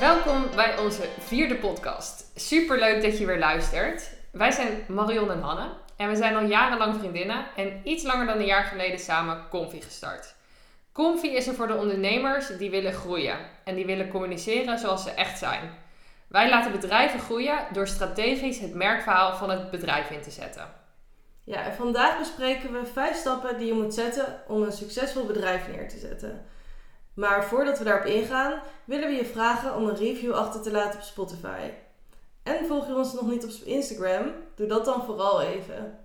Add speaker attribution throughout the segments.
Speaker 1: Welkom bij onze vierde podcast. Super leuk dat je weer luistert. Wij zijn Marion en Hanne en we zijn al jarenlang vriendinnen en iets langer dan een jaar geleden samen Confi gestart. Confi is er voor de ondernemers die willen groeien en die willen communiceren zoals ze echt zijn. Wij laten bedrijven groeien door strategisch het merkverhaal van het bedrijf in te zetten.
Speaker 2: Ja, en vandaag bespreken we vijf stappen die je moet zetten om een succesvol bedrijf neer te zetten. Maar voordat we daarop ingaan, willen we je vragen om een review achter te laten op Spotify. En volg je ons nog niet op Instagram? Doe dat dan vooral even.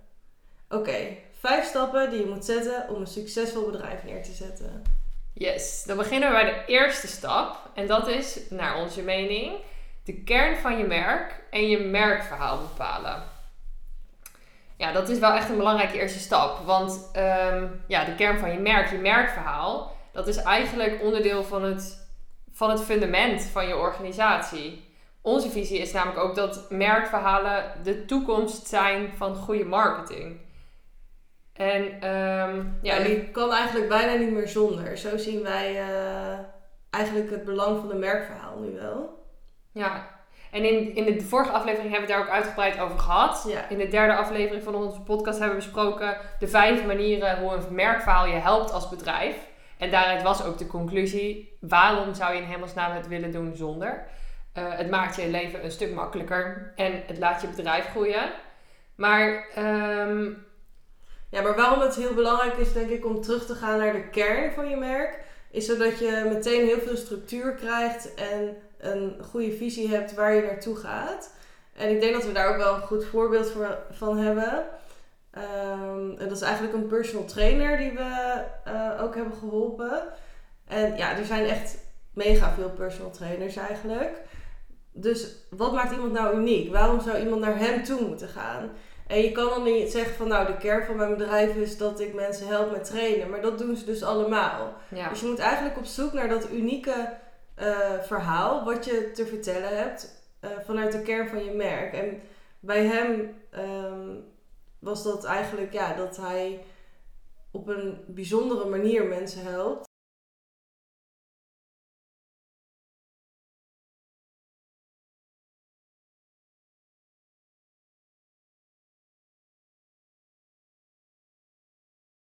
Speaker 2: Oké, vijf stappen die je moet zetten om een succesvol bedrijf neer te zetten.
Speaker 1: Yes, dan beginnen we bij de eerste stap. En dat is, naar onze mening, de kern van je merk en je merkverhaal bepalen. Ja, dat is wel echt een belangrijke eerste stap. Want ehm, ja, de kern van je merk, je merkverhaal, dat is eigenlijk onderdeel van het, van het fundament van je organisatie. Onze visie is namelijk ook dat merkverhalen de toekomst zijn van goede marketing. En ehm,
Speaker 2: ja, die kan eigenlijk bijna niet meer zonder. Zo zien wij eh, eigenlijk het belang van een merkverhaal nu wel.
Speaker 1: Ja, en in, in de vorige aflevering hebben we het daar ook uitgebreid over gehad.
Speaker 2: Ja.
Speaker 1: In de derde aflevering van onze podcast hebben we besproken de vijf manieren hoe een merkverhaal je helpt als bedrijf. En daaruit was ook de conclusie: waarom zou je in hemelsnaam het willen doen zonder? Uh, het maakt je leven een stuk makkelijker en het laat je bedrijf groeien. Maar, um...
Speaker 2: ja, maar waarom het heel belangrijk is, denk ik, om terug te gaan naar de kern van je merk, is zodat je meteen heel veel structuur krijgt en een goede visie hebt waar je naartoe gaat. En ik denk dat we daar ook wel een goed voorbeeld voor, van hebben. Um, en dat is eigenlijk een personal trainer die we uh, ook hebben geholpen. En ja, er zijn echt mega veel personal trainers eigenlijk. Dus wat maakt iemand nou uniek? Waarom zou iemand naar hem toe moeten gaan? En je kan dan niet zeggen van nou de kern van mijn bedrijf is dat ik mensen help met trainen. Maar dat doen ze dus allemaal.
Speaker 1: Ja.
Speaker 2: Dus je moet eigenlijk op zoek naar dat unieke uh, verhaal wat je te vertellen hebt uh, vanuit de kern van je merk. En bij hem um, was dat eigenlijk ja, dat hij op een bijzondere manier mensen helpt.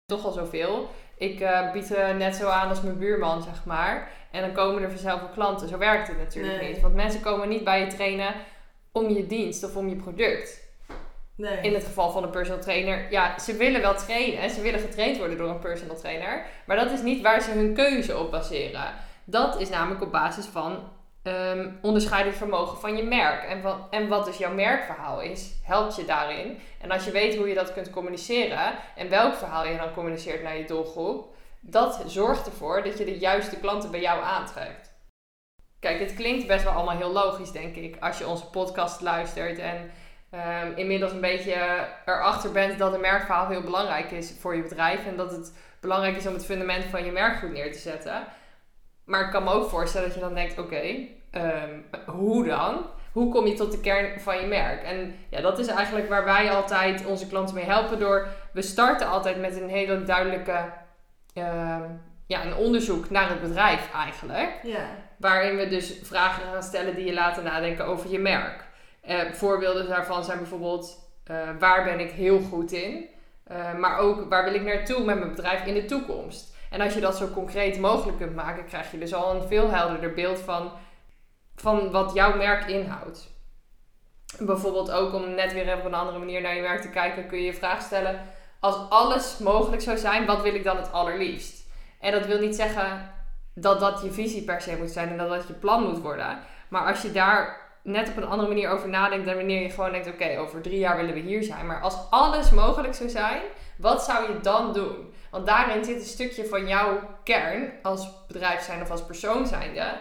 Speaker 1: toch al zoveel. Ik uh, bied uh, net zo aan als mijn buurman, zeg maar. En dan komen er vanzelf wel klanten. Zo werkt het natuurlijk
Speaker 2: Nee.
Speaker 1: niet. Want mensen komen niet bij je trainen om je dienst of om je product.
Speaker 2: Nee.
Speaker 1: In het geval van een personal trainer, ja, ze willen wel trainen. Ze willen getraind worden door een personal trainer. Maar dat is niet waar ze hun keuze op baseren. Dat is namelijk op basis van ehm onderscheidend vermogen van je merk. En, en wat dus jouw merkverhaal is, helpt je daarin. En als je weet hoe je dat kunt communiceren en welk verhaal je dan communiceert naar je doelgroep, dat zorgt ervoor dat je de juiste klanten bij jou aantrekt. Kijk, het klinkt best wel allemaal heel logisch, denk ik, als je onze podcast luistert en um, inmiddels een beetje erachter bent dat een merkverhaal heel belangrijk is voor je bedrijf en dat het belangrijk is om het fundament van je merk goed neer te zetten. Maar ik kan me ook voorstellen dat je dan denkt: oké, um, hoe dan? Hoe kom je tot de kern van je merk? En ja, dat is eigenlijk waar wij altijd onze klanten mee helpen door. We starten altijd met een hele duidelijke. Uh, ja, een onderzoek naar het bedrijf eigenlijk.
Speaker 2: Ja.
Speaker 1: Waarin we dus vragen gaan stellen die je laten nadenken over je merk. Uh, voorbeelden daarvan zijn bijvoorbeeld: uh, waar ben ik heel goed in? Uh, maar ook waar wil ik naartoe met mijn bedrijf in de toekomst? En als je dat zo concreet mogelijk kunt maken, krijg je dus al een veel helderder beeld van, van wat jouw merk inhoudt. Bijvoorbeeld ook om net weer even op een andere manier naar je merk te kijken, kun je je vraag stellen: als alles mogelijk zou zijn, wat wil ik dan het allerliefst? En dat wil niet zeggen dat dat je visie per se moet zijn en dat dat je plan moet worden. Maar als je daar net op een andere manier over nadenkt dan wanneer je gewoon denkt: oké, over drie jaar willen we hier zijn. Maar als alles mogelijk zou zijn, wat zou je dan doen? Want daarin zit een stukje van jouw kern als bedrijf zijn of als persoon zijnde.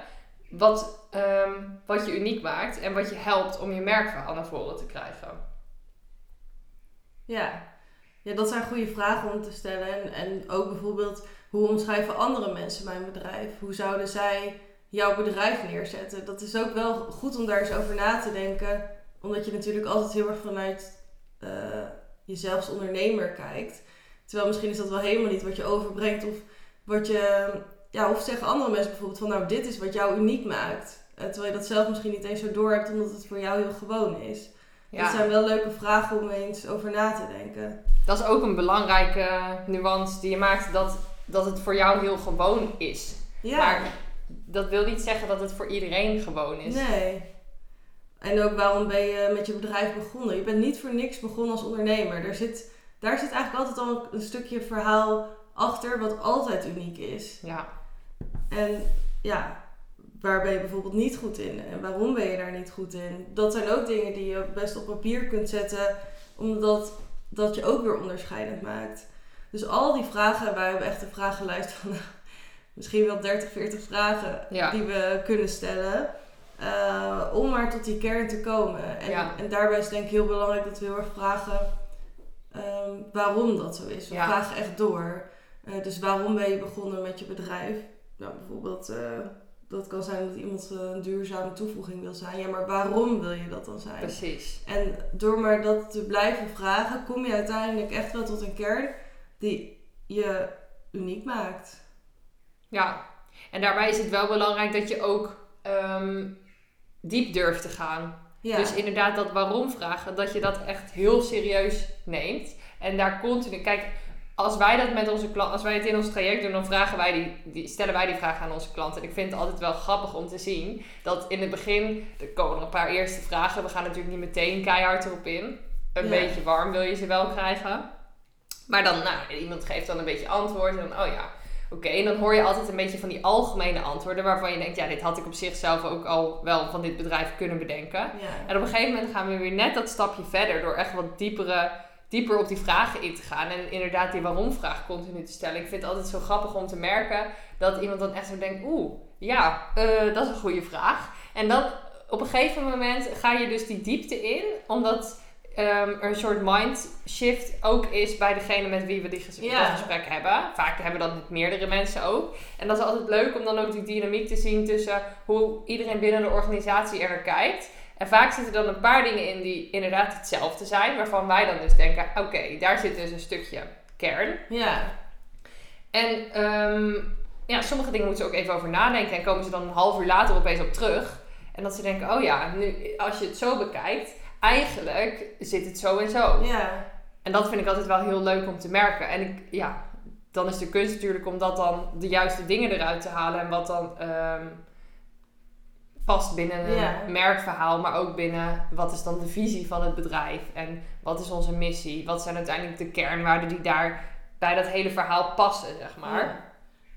Speaker 1: Wat, um, wat je uniek maakt en wat je helpt om je merkverhaal naar voren te krijgen.
Speaker 2: Ja. ja, dat zijn goede vragen om te stellen. En, en ook bijvoorbeeld, hoe omschrijven andere mensen mijn bedrijf? Hoe zouden zij jouw bedrijf neerzetten? Dat is ook wel goed om daar eens over na te denken. Omdat je natuurlijk altijd heel erg vanuit uh, jezelf als ondernemer kijkt. Terwijl misschien is dat wel helemaal niet wat je overbrengt. Of wat je, ja, of zeggen andere mensen bijvoorbeeld van nou, dit is wat jou uniek maakt. Eh, terwijl je dat zelf misschien niet eens zo door hebt, omdat het voor jou heel gewoon is.
Speaker 1: Ja.
Speaker 2: Dat zijn wel leuke vragen om eens over na te denken.
Speaker 1: Dat is ook een belangrijke nuance die je maakt, dat, dat het voor jou heel gewoon is.
Speaker 2: Ja.
Speaker 1: Maar dat wil niet zeggen dat het voor iedereen gewoon is.
Speaker 2: Nee. En ook waarom ben je met je bedrijf begonnen? Je bent niet voor niks begonnen als ondernemer. Daar zit, daar zit eigenlijk altijd al een stukje verhaal achter wat altijd uniek is.
Speaker 1: Ja,
Speaker 2: En ja, waar ben je bijvoorbeeld niet goed in? En waarom ben je daar niet goed in? Dat zijn ook dingen die je best op papier kunt zetten, omdat dat je ook weer onderscheidend maakt. Dus al die vragen, wij hebben echt een vragenlijst van misschien wel 30, 40 vragen
Speaker 1: Ja.
Speaker 2: die we kunnen stellen. eh, om maar tot die kern te komen. En,
Speaker 1: Ja.
Speaker 2: en daarbij is denk ik heel belangrijk dat we heel erg vragen ehm, waarom dat zo is. We
Speaker 1: Ja.
Speaker 2: vragen echt door. Eh, dus waarom ben je begonnen met je bedrijf? Nou, bijvoorbeeld, eh, dat kan zijn dat iemand een duurzame toevoeging wil zijn. Ja, maar waarom wil je dat dan zijn?
Speaker 1: precies.
Speaker 2: En door maar dat te blijven vragen, kom je uiteindelijk echt wel tot een kern die je uniek maakt.
Speaker 1: Ja, en daarbij is het wel belangrijk dat je ook ehm, diep durft te gaan.
Speaker 2: Ja,
Speaker 1: Dus inderdaad, dat waarom vragen, dat je dat echt heel serieus neemt. En daar continu, kijk, als wij dat met onze klanten, als wij het in ons traject doen, dan vragen wij die, die, stellen wij die vragen aan onze klanten. En ik vind het altijd wel grappig om te zien dat in het begin, er komen er een paar eerste vragen. We gaan natuurlijk niet meteen keihard erop in. Een
Speaker 2: Ja.
Speaker 1: beetje warm wil je ze wel krijgen. Maar dan, nou, iemand geeft dan een beetje antwoord. En dan, oh ja, oké. En dan hoor je altijd een beetje van die algemene antwoorden waarvan je denkt, ja, dit had ik op zichzelf ook al wel van dit bedrijf kunnen bedenken.
Speaker 2: ja.
Speaker 1: En op een gegeven moment gaan we weer net dat stapje verder door echt wat diepere, dieper op die vragen in te gaan. En inderdaad die waarom-vraag continu te stellen. Ik vind het altijd zo grappig om te merken dat iemand dan echt zo denkt, oeh, ja, eh, dat is een goede vraag. En dan op een gegeven moment ga je dus die diepte in, omdat er een soort mind shift ook is bij degene met wie we die ges-
Speaker 2: Ja.
Speaker 1: dat gesprek hebben. Vaak hebben we dat met meerdere mensen ook. En dat is altijd leuk om dan ook die dynamiek te zien tussen hoe iedereen binnen de organisatie er kijkt. En vaak zitten dan een paar dingen in die inderdaad hetzelfde zijn, waarvan wij dan dus denken: oké, daar zit dus een stukje kern.
Speaker 2: ja.
Speaker 1: En ehm, ja, sommige dingen moeten ze ook even over nadenken en komen ze dan een half uur later opeens op terug. En dat ze denken: oh ja, nu, als je het zo bekijkt, eigenlijk zit het zo en zo.
Speaker 2: ja.
Speaker 1: En dat vind ik altijd wel heel leuk om te merken. En ik, ja, dan is de kunst natuurlijk om dat dan de juiste dingen eruit te halen. En wat dan ehm, past binnen een
Speaker 2: Ja.
Speaker 1: merkverhaal, maar ook binnen wat is dan de visie van het bedrijf. En wat is onze missie? Wat zijn uiteindelijk de kernwaarden die daar bij dat hele verhaal passen, zeg maar.
Speaker 2: Ja.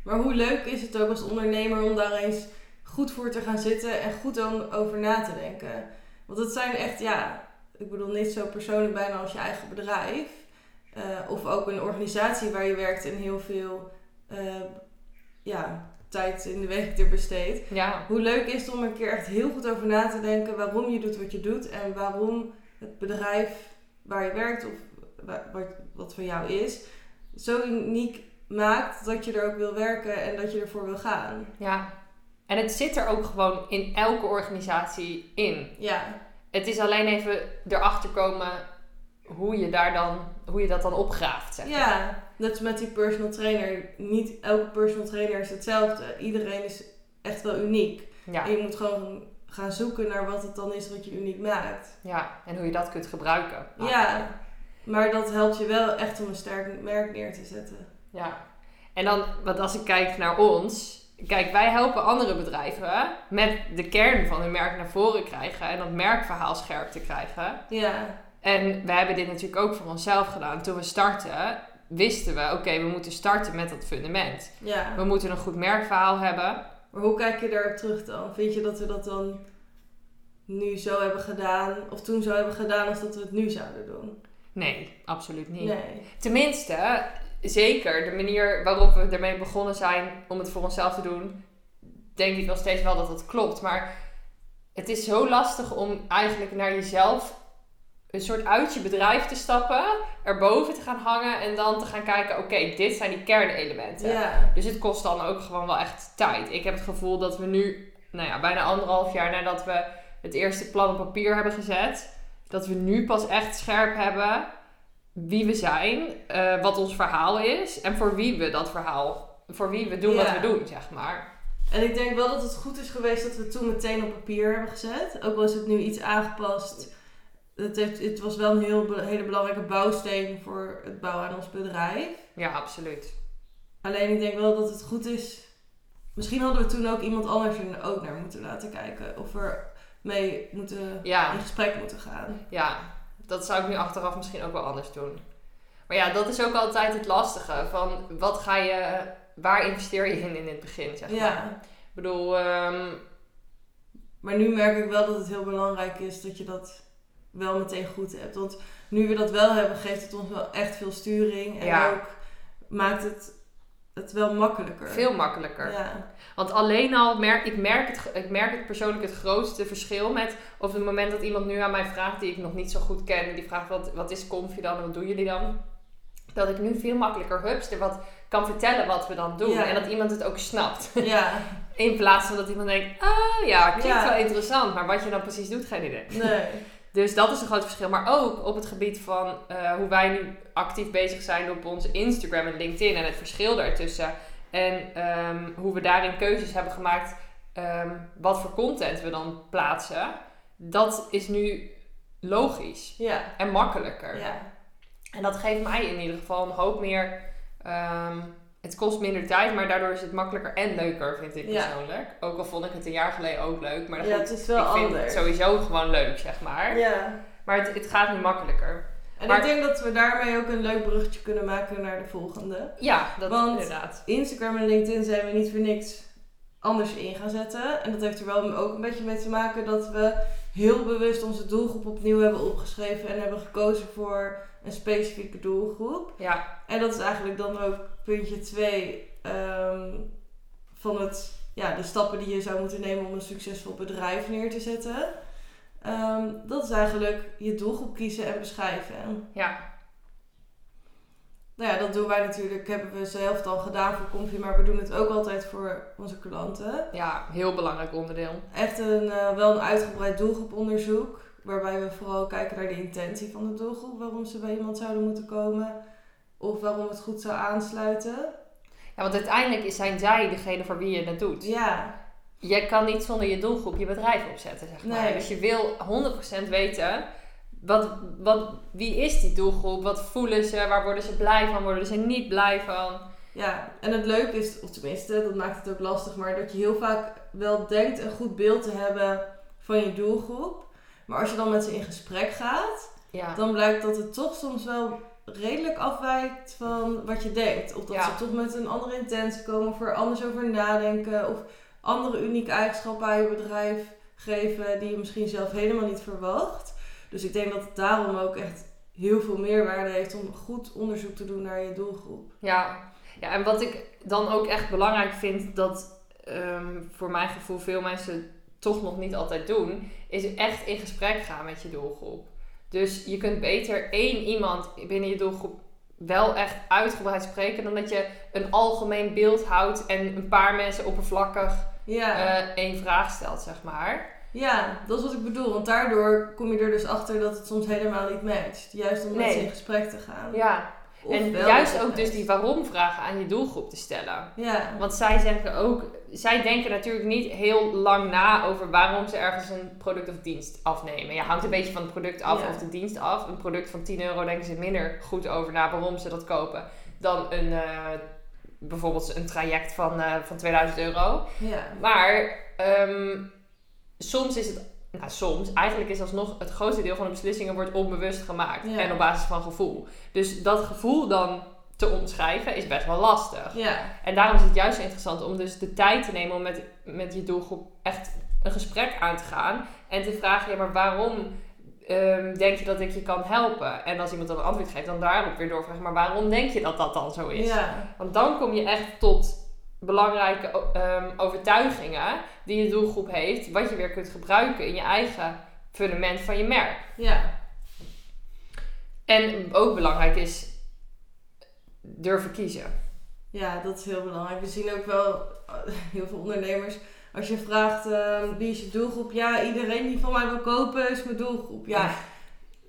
Speaker 2: Maar hoe leuk is het ook als ondernemer om daar eens goed voor te gaan zitten en goed om over na te denken. Want het zijn echt, ja, ik bedoel niet zo persoonlijk bijna als je eigen bedrijf. eh, of ook een organisatie waar je werkt en heel veel eh, ja, tijd in de week er besteedt.
Speaker 1: Ja,
Speaker 2: Hoe leuk is het om een keer echt heel goed over na te denken waarom je doet wat je doet en waarom het bedrijf waar je werkt of wa- wat, wat voor jou is, zo uniek maakt dat je er ook wil werken en dat je ervoor wil gaan.
Speaker 1: ja. En het zit er ook gewoon in elke organisatie in.
Speaker 2: Ja,
Speaker 1: Het is alleen even erachter komen hoe je, daar dan, hoe je dat dan opgraaft. Zeg maar.
Speaker 2: ja. net als met die personal trainer. Niet elke personal trainer is hetzelfde. Iedereen is echt wel uniek.
Speaker 1: Ja,
Speaker 2: En je moet gewoon gaan zoeken naar wat het dan is wat je uniek maakt.
Speaker 1: ja, en hoe je dat kunt gebruiken.
Speaker 2: Ja, maar dat helpt je wel echt om een sterk merk neer te zetten.
Speaker 1: Ja. En dan, want als ik kijk naar ons. Kijk, wij helpen andere bedrijven met de kern van hun merk naar voren krijgen. En dat merkverhaal scherp te krijgen.
Speaker 2: Ja,
Speaker 1: En we hebben dit natuurlijk ook voor onszelf gedaan. Toen we startten, wisten we, oké, we moeten starten met dat fundament.
Speaker 2: ja.
Speaker 1: We moeten een goed merkverhaal hebben.
Speaker 2: Maar hoe kijk je daarop terug dan? Vind je dat we dat dan nu zo hebben gedaan, of toen zo hebben gedaan, als dat we het nu zouden doen?
Speaker 1: Nee, absoluut niet.
Speaker 2: Nee.
Speaker 1: Tenminste, zeker de manier waarop we ermee begonnen zijn om het voor onszelf te doen, denk ik nog steeds wel dat dat klopt. Maar het is zo lastig om eigenlijk naar jezelf een soort uit je bedrijf te stappen, erboven te gaan hangen en dan te gaan kijken, oké, dit zijn die kernelementen.
Speaker 2: Ja.
Speaker 1: Dus het kost dan ook gewoon wel echt tijd. Ik heb het gevoel dat we nu, nou ja, bijna anderhalf jaar nadat we het eerste plan op papier hebben gezet, dat we nu pas echt scherp hebben wie we zijn, eh, wat ons verhaal is en voor wie we dat verhaal, voor wie we doen wat we doen, zeg maar.
Speaker 2: En ik denk wel dat het goed is geweest dat we het toen meteen op papier hebben gezet. Ook al is het nu iets aangepast. Het, heeft, het was wel een heel, hele belangrijke bouwsteen voor het bouwen aan ons bedrijf.
Speaker 1: Ja, absoluut.
Speaker 2: Alleen ik denk wel dat het goed is. Misschien hadden we toen ook iemand anders er ook naar moeten laten kijken. Of er mee moeten,
Speaker 1: Ja.
Speaker 2: in gesprek moeten gaan.
Speaker 1: Ja, dat zou ik nu achteraf misschien ook wel anders doen. Maar ja, dat is ook altijd het lastige. Van wat ga je, waar investeer je in in het begin, zeg maar.
Speaker 2: Ja.
Speaker 1: Ik bedoel, ehm,
Speaker 2: Maar nu merk ik wel dat het heel belangrijk is dat je dat wel meteen goed hebt. Want nu we dat wel hebben, geeft het ons wel echt veel sturing. En
Speaker 1: Ja.
Speaker 2: ook maakt het het wel makkelijker.
Speaker 1: veel makkelijker.
Speaker 2: Ja.
Speaker 1: Want alleen al, merk, ik, merk het, ik merk het persoonlijk het grootste verschil met... Op het moment dat iemand nu aan mij vraagt die ik nog niet zo goed ken... Die vraagt, wat, wat is Comfy dan en wat doen jullie dan? Dat ik nu veel makkelijker hupster wat kan vertellen wat we dan doen.
Speaker 2: Ja.
Speaker 1: En dat iemand het ook snapt.
Speaker 2: ja,
Speaker 1: In plaats van dat iemand denkt, ah ja, klinkt
Speaker 2: Ja.
Speaker 1: wel interessant. Maar wat je dan precies doet, geen idee.
Speaker 2: nee.
Speaker 1: Dus dat is een groot verschil. Maar ook op het gebied van eh, hoe wij nu actief bezig zijn op onze Instagram en LinkedIn en het verschil daartussen. En ehm, hoe we daarin keuzes hebben gemaakt, ehm, wat voor content we dan plaatsen. Dat is nu logisch
Speaker 2: Ja.
Speaker 1: en makkelijker.
Speaker 2: Ja.
Speaker 1: En dat geeft mij in ieder geval een hoop meer. ehm, het kost minder tijd, maar daardoor is het makkelijker en leuker, vind ik
Speaker 2: Ja.
Speaker 1: persoonlijk. Ook al vond ik het een jaar geleden ook leuk. Maar
Speaker 2: ja,
Speaker 1: goed,
Speaker 2: het is wel
Speaker 1: ik vind het sowieso gewoon leuk, zeg maar.
Speaker 2: Ja.
Speaker 1: Maar het, het gaat nu makkelijker.
Speaker 2: En
Speaker 1: Maar-
Speaker 2: ik denk dat we daarmee ook een leuk bruggetje kunnen maken naar de volgende.
Speaker 1: Ja, dat
Speaker 2: Want-
Speaker 1: inderdaad.
Speaker 2: Instagram en LinkedIn zijn we niet voor niks anders in gaan zetten. En dat heeft er wel ook een beetje mee te maken dat we heel bewust onze doelgroep opnieuw hebben opgeschreven en hebben gekozen voor een specifieke doelgroep.
Speaker 1: Ja,
Speaker 2: En dat is eigenlijk dan ook puntje 2 van het, ja, de stappen die je zou moeten nemen om een succesvol bedrijf neer te zetten. Ehm, dat is eigenlijk je doelgroep kiezen en beschrijven.
Speaker 1: ja,
Speaker 2: Nou ja, dat doen wij natuurlijk, hebben we zelf al gedaan voor Comfy, maar we doen het ook altijd voor onze klanten.
Speaker 1: ja, heel belangrijk onderdeel.
Speaker 2: Echt een, eh, wel een uitgebreid doelgroeponderzoek, waarbij we vooral kijken naar de intentie van de doelgroep, waarom ze bij iemand zouden moeten komen, of waarom het goed zou aansluiten.
Speaker 1: Ja, want uiteindelijk zijn zij degene voor wie je het doet.
Speaker 2: Ja,
Speaker 1: Jij kan niet zonder je doelgroep je bedrijf opzetten, zeg maar.
Speaker 2: Nee.
Speaker 1: Dus je wil 100% weten, wat, wat, wie is die doelgroep? Wat voelen ze? Waar worden ze blij van? Worden ze niet blij van?
Speaker 2: ja, en het leuke is, of tenminste, dat maakt het ook lastig, maar dat je heel vaak wel denkt een goed beeld te hebben van je doelgroep. Maar als je dan met ze in gesprek gaat,
Speaker 1: Ja,
Speaker 2: dan blijkt dat het toch soms wel redelijk afwijkt van wat je denkt. Of dat
Speaker 1: Ja.
Speaker 2: ze toch met een andere intentie komen of er anders over nadenken. Of andere unieke eigenschappen aan je bedrijf geven die je misschien zelf helemaal niet verwacht. Dus ik denk dat het daarom ook echt heel veel meerwaarde heeft om goed onderzoek te doen naar je doelgroep.
Speaker 1: Ja, ja, en wat ik dan ook echt belangrijk vind, dat ehm, voor mijn gevoel veel mensen toch nog niet altijd doen, is echt in gesprek gaan met je doelgroep. Dus je kunt beter één iemand binnen je doelgroep wel echt uitgebreid spreken, dan dat je een algemeen beeld houdt en een paar mensen oppervlakkig
Speaker 2: Ja.
Speaker 1: eh, één vraag stelt, zeg maar.
Speaker 2: ja, dat is wat ik bedoel. Want daardoor kom je er dus achter dat het soms helemaal niet matcht. Juist om met
Speaker 1: Nee.
Speaker 2: ze in gesprek te gaan.
Speaker 1: Ja, en juist ook dus die waarom vragen aan je doelgroep te stellen.
Speaker 2: Ja.
Speaker 1: Want zij zeggen ook, zij denken natuurlijk niet heel lang na over waarom ze ergens een product of dienst afnemen. Ja, hangt een beetje van het product af
Speaker 2: Ja.
Speaker 1: of de dienst af. Een product van 10 euro denken ze minder goed over na waarom ze dat kopen dan een, eh, bijvoorbeeld een traject van, eh, van 2000 euro.
Speaker 2: Ja.
Speaker 1: Maar ehm, soms is het, nou soms, eigenlijk is alsnog het grootste deel van de beslissingen wordt onbewust gemaakt.
Speaker 2: Ja.
Speaker 1: En op basis van gevoel. Dus dat gevoel dan te omschrijven is best wel lastig.
Speaker 2: Ja.
Speaker 1: En daarom is het juist interessant om dus de tijd te nemen om met, met je doelgroep echt een gesprek aan te gaan. En te vragen, ja, maar waarom ehm, denk je dat ik je kan helpen? En als iemand dan een antwoord geeft, dan daarop weer doorvragen, maar waarom denk je dat dat dan zo is?
Speaker 2: Ja.
Speaker 1: Want dan kom je echt tot belangrijke ehm, overtuigingen die je doelgroep heeft, wat je weer kunt gebruiken in je eigen fundament van je merk.
Speaker 2: Ja.
Speaker 1: En ook belangrijk is durven kiezen.
Speaker 2: Ja, dat is heel belangrijk. We zien ook wel eh, heel veel ondernemers. Als je vraagt eh, wie is je doelgroep? Ja, iedereen die van mij wil kopen is mijn doelgroep. Ja,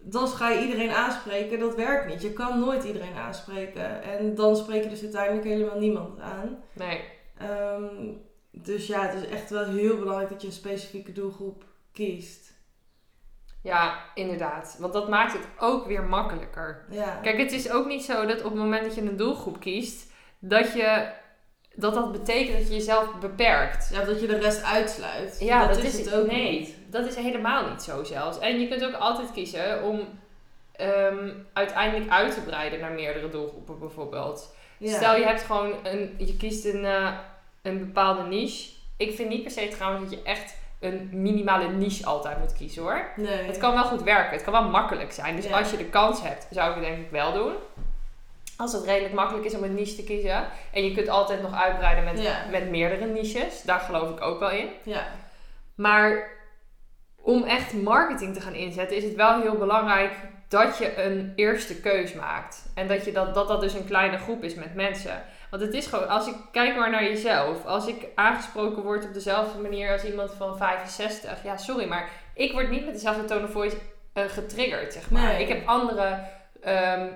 Speaker 2: dan ga je iedereen aanspreken. Dat werkt niet. Je kan nooit iedereen aanspreken. En dan spreek je dus uiteindelijk helemaal niemand aan.
Speaker 1: Nee.
Speaker 2: Ehm, dus ja, het is echt wel heel belangrijk dat je een specifieke doelgroep kiest.
Speaker 1: Ja, inderdaad. Want dat maakt het ook weer makkelijker.
Speaker 2: Ja.
Speaker 1: Kijk, het is ook niet zo dat op het moment dat je een doelgroep kiest, dat je dat dat betekent dat je jezelf beperkt.
Speaker 2: Ja, dat je de rest uitsluit.
Speaker 1: Ja,
Speaker 2: dat,
Speaker 1: dat,
Speaker 2: is,
Speaker 1: is,
Speaker 2: het ook
Speaker 1: nee,
Speaker 2: niet.
Speaker 1: Dat is helemaal niet zo zelfs. En je kunt ook altijd kiezen om ehm, uiteindelijk uit te breiden naar meerdere doelgroepen bijvoorbeeld.
Speaker 2: Ja.
Speaker 1: Stel je hebt gewoon een, je kiest een, eh, een bepaalde niche. Ik vind niet per se trouwens dat je echt een minimale niche altijd moet kiezen hoor.
Speaker 2: Nee.
Speaker 1: Het kan wel goed werken, het kan wel makkelijk zijn. Dus
Speaker 2: Ja.
Speaker 1: als je de kans hebt, zou ik het denk ik wel doen. Als het redelijk makkelijk is om een niche te kiezen. En je kunt altijd nog uitbreiden met,
Speaker 2: Ja.
Speaker 1: met meerdere niches. Daar geloof ik ook wel in.
Speaker 2: Ja.
Speaker 1: Maar om echt marketing te gaan inzetten, is het wel heel belangrijk dat je een eerste keus maakt. En dat, je dat, dat dat dus een kleine groep is met mensen. Want het is gewoon, als ik kijk maar naar jezelf. Als ik aangesproken word op dezelfde manier als iemand van 65. Ja, sorry, maar ik word niet met dezelfde tone of voice eh, getriggerd, zeg maar.
Speaker 2: Nee.
Speaker 1: Ik heb andere ehm,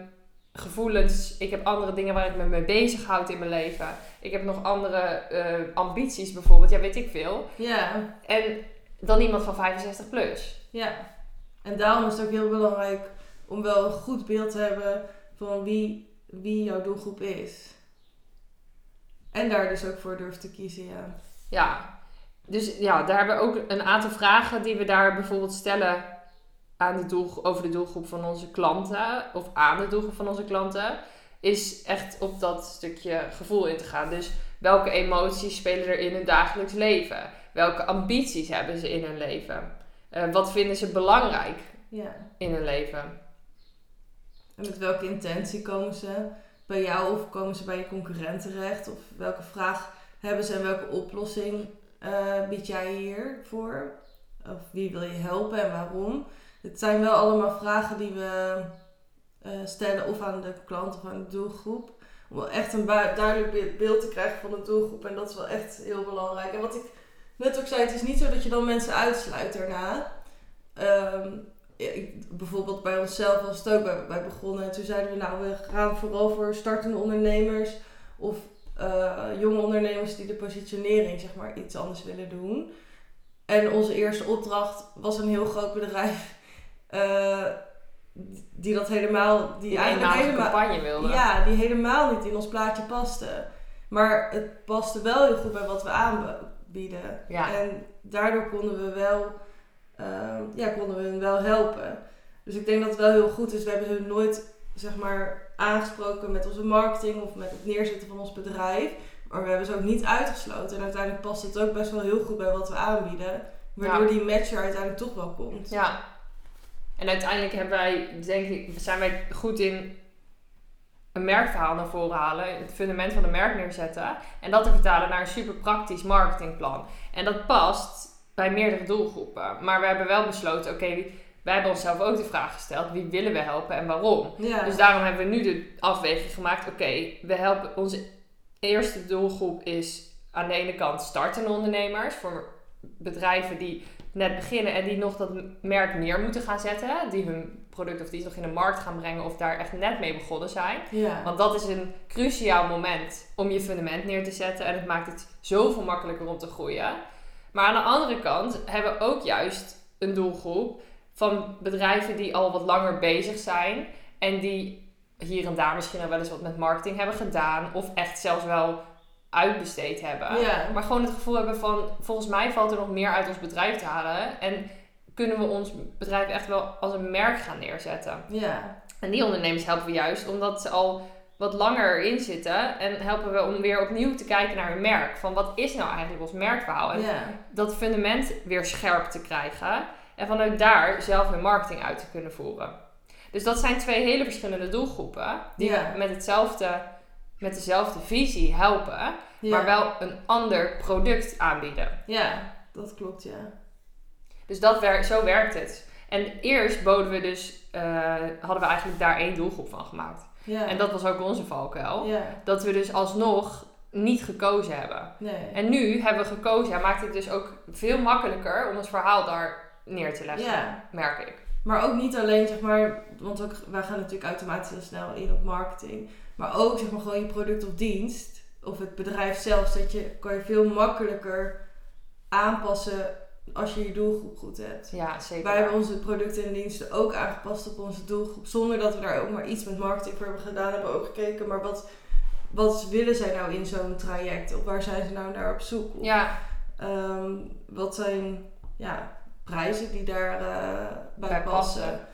Speaker 1: gevoelens. Ik heb andere dingen waar ik me mee bezighoud in mijn leven. Ik heb nog andere eh, ambities bijvoorbeeld. Ja, weet ik veel.
Speaker 2: Ja.
Speaker 1: En dan iemand van 65 plus.
Speaker 2: Ja. En daarom is het ook heel belangrijk om wel een goed beeld te hebben van wie, wie jouw doelgroep is. En daar dus ook voor durft te kiezen, ja.
Speaker 1: Ja, dus ja, daar hebben we ook een aantal vragen die we daar bijvoorbeeld stellen aan de doel, over de doelgroep van onze klanten. Of aan de doelgroep van onze klanten. Is echt op dat stukje gevoel in te gaan. Dus welke emoties spelen er in hun dagelijks leven? Welke ambities hebben ze in hun leven? Eh, wat vinden ze belangrijk
Speaker 2: Ja.
Speaker 1: in hun leven?
Speaker 2: En met welke intentie komen ze bij jou of komen ze bij je concurrent terecht? Of welke vraag hebben ze en welke oplossing eh, bied jij hiervoor? Of wie wil je helpen en waarom? Het zijn wel allemaal vragen die we eh, stellen of aan de klant of aan de doelgroep. Om echt een duidelijk be- beeld te krijgen van de doelgroep. En dat is wel echt heel belangrijk. En wat ik net ook zei, het is niet zo dat je dan mensen uitsluit daarna. Ehm, bijvoorbeeld bij onszelf was het ook bij, bij begonnen. En toen zeiden we, nou, we gaan vooral voor startende ondernemers of eh, jonge ondernemers die de positionering, zeg maar, iets anders willen doen. En onze eerste opdracht was een heel groot bedrijf eh, die dat helemaal, die
Speaker 1: Die
Speaker 2: eigenlijk helemaal,
Speaker 1: campagne wilde.
Speaker 2: ja, die helemaal niet in ons plaatje paste. Maar het paste wel heel goed bij wat we aanbieden.
Speaker 1: Ja.
Speaker 2: En daardoor konden we wel, ehm, ja, konden we hun wel helpen. Dus ik denk dat het wel heel goed is. We hebben hun nooit, zeg maar, aangesproken met onze marketing of met het neerzetten van ons bedrijf. Maar we hebben ze ook niet uitgesloten. En uiteindelijk past het ook best wel heel goed bij wat we aanbieden. Waardoor
Speaker 1: Ja.
Speaker 2: die match er uiteindelijk toch wel komt.
Speaker 1: Ja. En uiteindelijk hebben wij, denk ik, zijn wij goed in een merkverhaal naar voren halen, het fundament van een merk neerzetten en dat te vertalen naar een super praktisch marketingplan. En dat past bij meerdere doelgroepen. Maar we hebben wel besloten, oké, wij hebben onszelf ook de vraag gesteld, wie willen we helpen en waarom?
Speaker 2: Ja.
Speaker 1: Dus daarom hebben we nu de afweging gemaakt, oké, we helpen, onze eerste doelgroep is aan de ene kant startende ondernemers, voor bedrijven die net beginnen en die nog dat merk neer moeten gaan zetten. Die hun product of dienst nog in de markt gaan brengen of daar echt net mee begonnen zijn.
Speaker 2: ja.
Speaker 1: Want dat is een cruciaal moment om je fundament neer te zetten en het maakt het zoveel makkelijker om te groeien. Maar aan de andere kant hebben we ook juist een doelgroep van bedrijven die al wat langer bezig zijn en die hier en daar misschien al wel eens wat met marketing hebben gedaan of echt zelfs wel uitbesteed hebben.
Speaker 2: Ja.
Speaker 1: Maar gewoon het gevoel hebben van, volgens mij valt er nog meer uit ons bedrijf te halen. En kunnen we ons bedrijf echt wel als een merk gaan neerzetten.
Speaker 2: ja.
Speaker 1: En die ondernemers helpen we juist omdat ze al wat langer erin zitten. En helpen we om weer opnieuw te kijken naar hun merk. Van wat is nou eigenlijk ons merkverhaal? En
Speaker 2: ja.
Speaker 1: dat fundament weer scherp te krijgen. En vanuit daar zelf hun marketing uit te kunnen voeren. Dus dat zijn twee hele verschillende doelgroepen. Die
Speaker 2: Ja.
Speaker 1: met, hetzelfde, met dezelfde visie helpen
Speaker 2: Ja.
Speaker 1: maar wel een ander product aanbieden.
Speaker 2: Ja, dat klopt, ja.
Speaker 1: Dus dat wer zo werkt het. En eerst boden we dus, eh, hadden we eigenlijk daar één doelgroep van gemaakt.
Speaker 2: Ja.
Speaker 1: En dat was ook onze valkuil.
Speaker 2: Ja,
Speaker 1: Dat we dus alsnog niet gekozen hebben.
Speaker 2: nee.
Speaker 1: En nu hebben we gekozen, ja, maakt het dus ook veel makkelijker om het verhaal daar neer te leggen,
Speaker 2: Ja.
Speaker 1: merk ik.
Speaker 2: Maar ook niet alleen, zeg maar, want ook, wij gaan natuurlijk automatisch heel snel in op marketing. Maar ook, zeg maar, gewoon je product of dienst. Of het bedrijf zelf, dat je, kan je veel makkelijker aanpassen als je je doelgroep goed hebt.
Speaker 1: Ja, zeker.
Speaker 2: Wij hebben onze producten en diensten ook aangepast op onze doelgroep, zonder dat we daar ook maar iets met marketing voor hebben gedaan. Hebben we ook gekeken, maar wat, wat willen zij nou in zo'n traject? Of waar zijn ze nou naar op zoek? Of,
Speaker 1: Ja,
Speaker 2: ehm, wat zijn ja, prijzen die daarbij bij
Speaker 1: Bij
Speaker 2: passen?
Speaker 1: passen.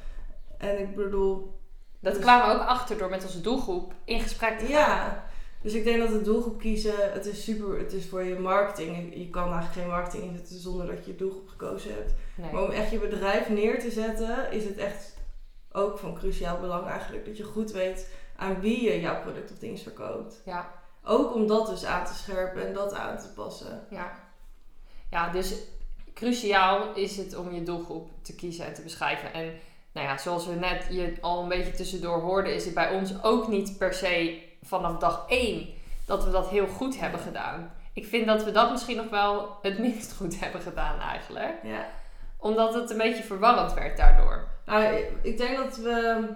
Speaker 2: En ik bedoel,
Speaker 1: dat
Speaker 2: Dus-
Speaker 1: kwamen we ook achter door met onze doelgroep in gesprek te gaan.
Speaker 2: ja. Dus ik denk dat de doelgroep kiezen, het is super, het is voor je marketing. Je kan eigenlijk geen marketing inzetten zonder dat je je doelgroep gekozen hebt.
Speaker 1: Nee.
Speaker 2: Maar om echt je bedrijf neer te zetten, is het echt ook van cruciaal belang eigenlijk dat je goed weet aan wie je jouw product of dienst verkoopt.
Speaker 1: Ja,
Speaker 2: Ook om dat dus aan te scherpen en dat aan te passen.
Speaker 1: ja. Ja, dus cruciaal is het om je doelgroep te kiezen en te beschrijven. En nou ja, zoals we net je al een beetje tussendoor hoorden, is het bij ons ook niet per se vanaf dag één dat we dat heel goed hebben gedaan. Ik vind dat we dat misschien nog wel het minst goed hebben gedaan eigenlijk.
Speaker 2: Ja.
Speaker 1: Omdat het een beetje verwarrend werd daardoor.
Speaker 2: Nou, ik denk dat we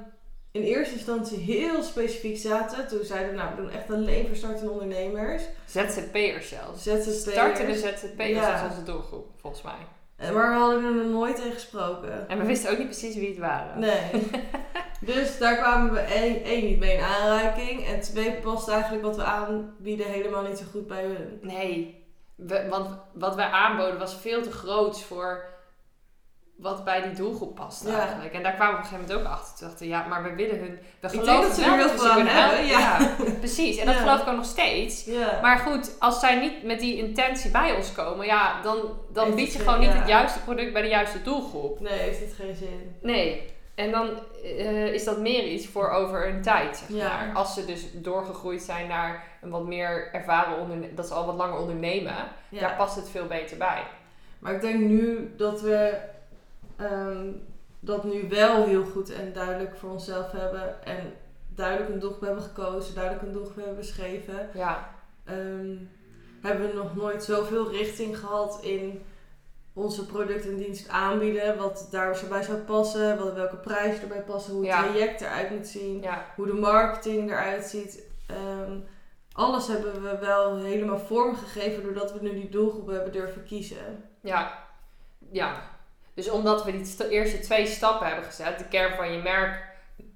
Speaker 2: in eerste instantie heel specifiek zaten. Toen zeiden we, nou, we doen echt alleen voor startende ondernemers.
Speaker 1: ZZP'ers zelfs.
Speaker 2: ZZP'ers.
Speaker 1: Startende ZZP'ers
Speaker 2: Ja.
Speaker 1: als onze doelgroep, volgens mij.
Speaker 2: Eh, Maar we hadden er nog nooit tegen gesproken.
Speaker 1: En we wisten ook niet precies wie het waren.
Speaker 2: Nee. dus daar kwamen we één, één niet mee in aanraking. En twee past eigenlijk wat we aanbieden helemaal niet zo goed bij hun.
Speaker 1: Nee, we- want wat wij aanboden was veel te groot voor wat bij die doelgroep past
Speaker 2: Ja.
Speaker 1: eigenlijk. En daar kwamen we op een gegeven moment ook achter. Toen dachten ja, maar we willen hun... We
Speaker 2: Ik denk dat ze er heel veel aan hebben.
Speaker 1: Ja, precies. En dat
Speaker 2: Ja.
Speaker 1: geloof ik ook nog steeds.
Speaker 2: Ja.
Speaker 1: Maar goed, als zij niet met die intentie bij ons komen, ja, dan, dan
Speaker 2: Heeft
Speaker 1: bied je
Speaker 2: het
Speaker 1: gewoon niet het juiste product bij de juiste doelgroep.
Speaker 2: Nee, heeft dit geen zin.
Speaker 1: Nee. En dan eh, is dat meer iets voor over een tijd, zeg maar. Als ze dus doorgegroeid zijn naar een wat meer ervaren ondernemer, dat ze al wat langer ondernemen, daar past het veel beter bij.
Speaker 2: Maar ik denk nu dat we ehm, dat nu wel heel goed en duidelijk voor onszelf hebben. En duidelijk een doelgroep hebben gekozen, duidelijk een doelgroep hebben beschreven.
Speaker 1: Ja,
Speaker 2: Ehm, hebben we nog nooit zoveel richting gehad in onze product en dienst aanbieden. Wat daar zo bij zou passen, wat, welke prijzen erbij passen, hoe het
Speaker 1: Ja.
Speaker 2: traject eruit moet zien,
Speaker 1: ja,
Speaker 2: hoe de marketing eruit ziet. Ehm, alles hebben we wel helemaal vormgegeven doordat we nu die doelgroep hebben durven kiezen.
Speaker 1: ja, ja. Dus omdat we die st- eerste twee stappen hebben gezet, de kern van je merk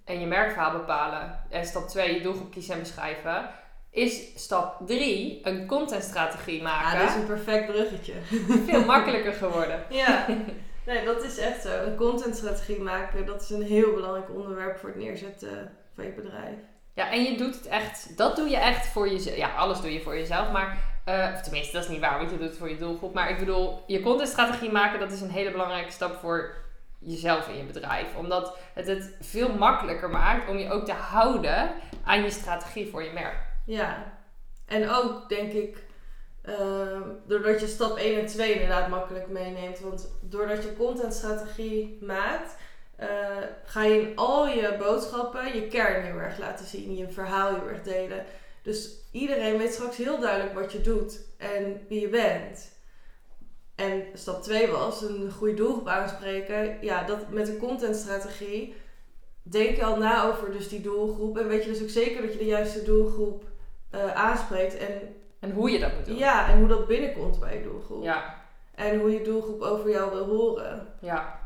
Speaker 1: en je merkverhaal bepalen, en stap 2 je doelgroep kiezen en beschrijven, is stap 3 een contentstrategie
Speaker 2: Ja,
Speaker 1: maken.
Speaker 2: dat is een perfect bruggetje.
Speaker 1: Veel makkelijker geworden.
Speaker 2: Ja, nee, dat is echt zo. Een contentstrategie maken, dat is een heel belangrijk onderwerp voor het neerzetten van je bedrijf.
Speaker 1: Ja, en je doet het echt, dat doe je echt voor jezelf. Ja, alles doe je voor jezelf, maar, eh, of tenminste, dat is niet waar, want je doet het voor je doelgroep. Maar ik bedoel, je contentstrategie maken, dat is een hele belangrijke stap voor jezelf en je bedrijf. Omdat het het veel makkelijker maakt om je ook te houden aan je strategie voor je merk.
Speaker 2: Ja, en ook denk ik, ehm, doordat je stap 1 en 2 inderdaad makkelijk meeneemt. Want doordat je contentstrategie maakt, eh, ga je in al je boodschappen je kern heel erg laten zien, je verhaal heel erg delen. Dus iedereen weet straks heel duidelijk wat je doet en wie je bent. En stap 2 was een goede doelgroep aanspreken. Ja, dat met een contentstrategie denk je al na over dus die doelgroep. En weet je dus ook zeker dat je de juiste doelgroep eh, aanspreekt. En,
Speaker 1: En hoe je dat moet doen.
Speaker 2: ja, en hoe dat binnenkomt bij je doelgroep.
Speaker 1: Ja,
Speaker 2: En hoe je doelgroep over jou wil horen.
Speaker 1: ja.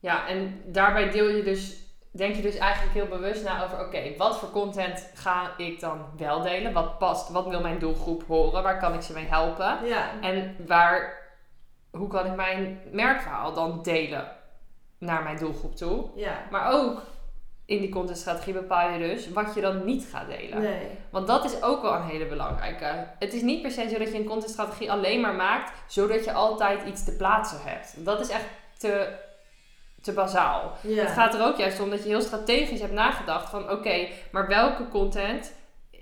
Speaker 1: Ja, en daarbij deel je dus, denk je dus eigenlijk heel bewust na over, oké, wat voor content ga ik dan wel delen? Wat past, wat wil mijn doelgroep horen? Waar kan ik ze mee helpen?
Speaker 2: Ja,
Speaker 1: En waar, hoe kan ik mijn merkverhaal dan delen naar mijn doelgroep toe?
Speaker 2: ja.
Speaker 1: Maar ook in die contentstrategie bepaal je dus wat je dan niet gaat delen.
Speaker 2: Nee.
Speaker 1: Want dat is ook wel een hele belangrijke. Het is niet per se zo dat je een contentstrategie alleen maar maakt, zodat je altijd iets te plaatsen hebt. Dat is echt te, te bazaal.
Speaker 2: Ja.
Speaker 1: Het gaat er ook juist om dat je heel strategisch hebt nagedacht van oké, maar welke content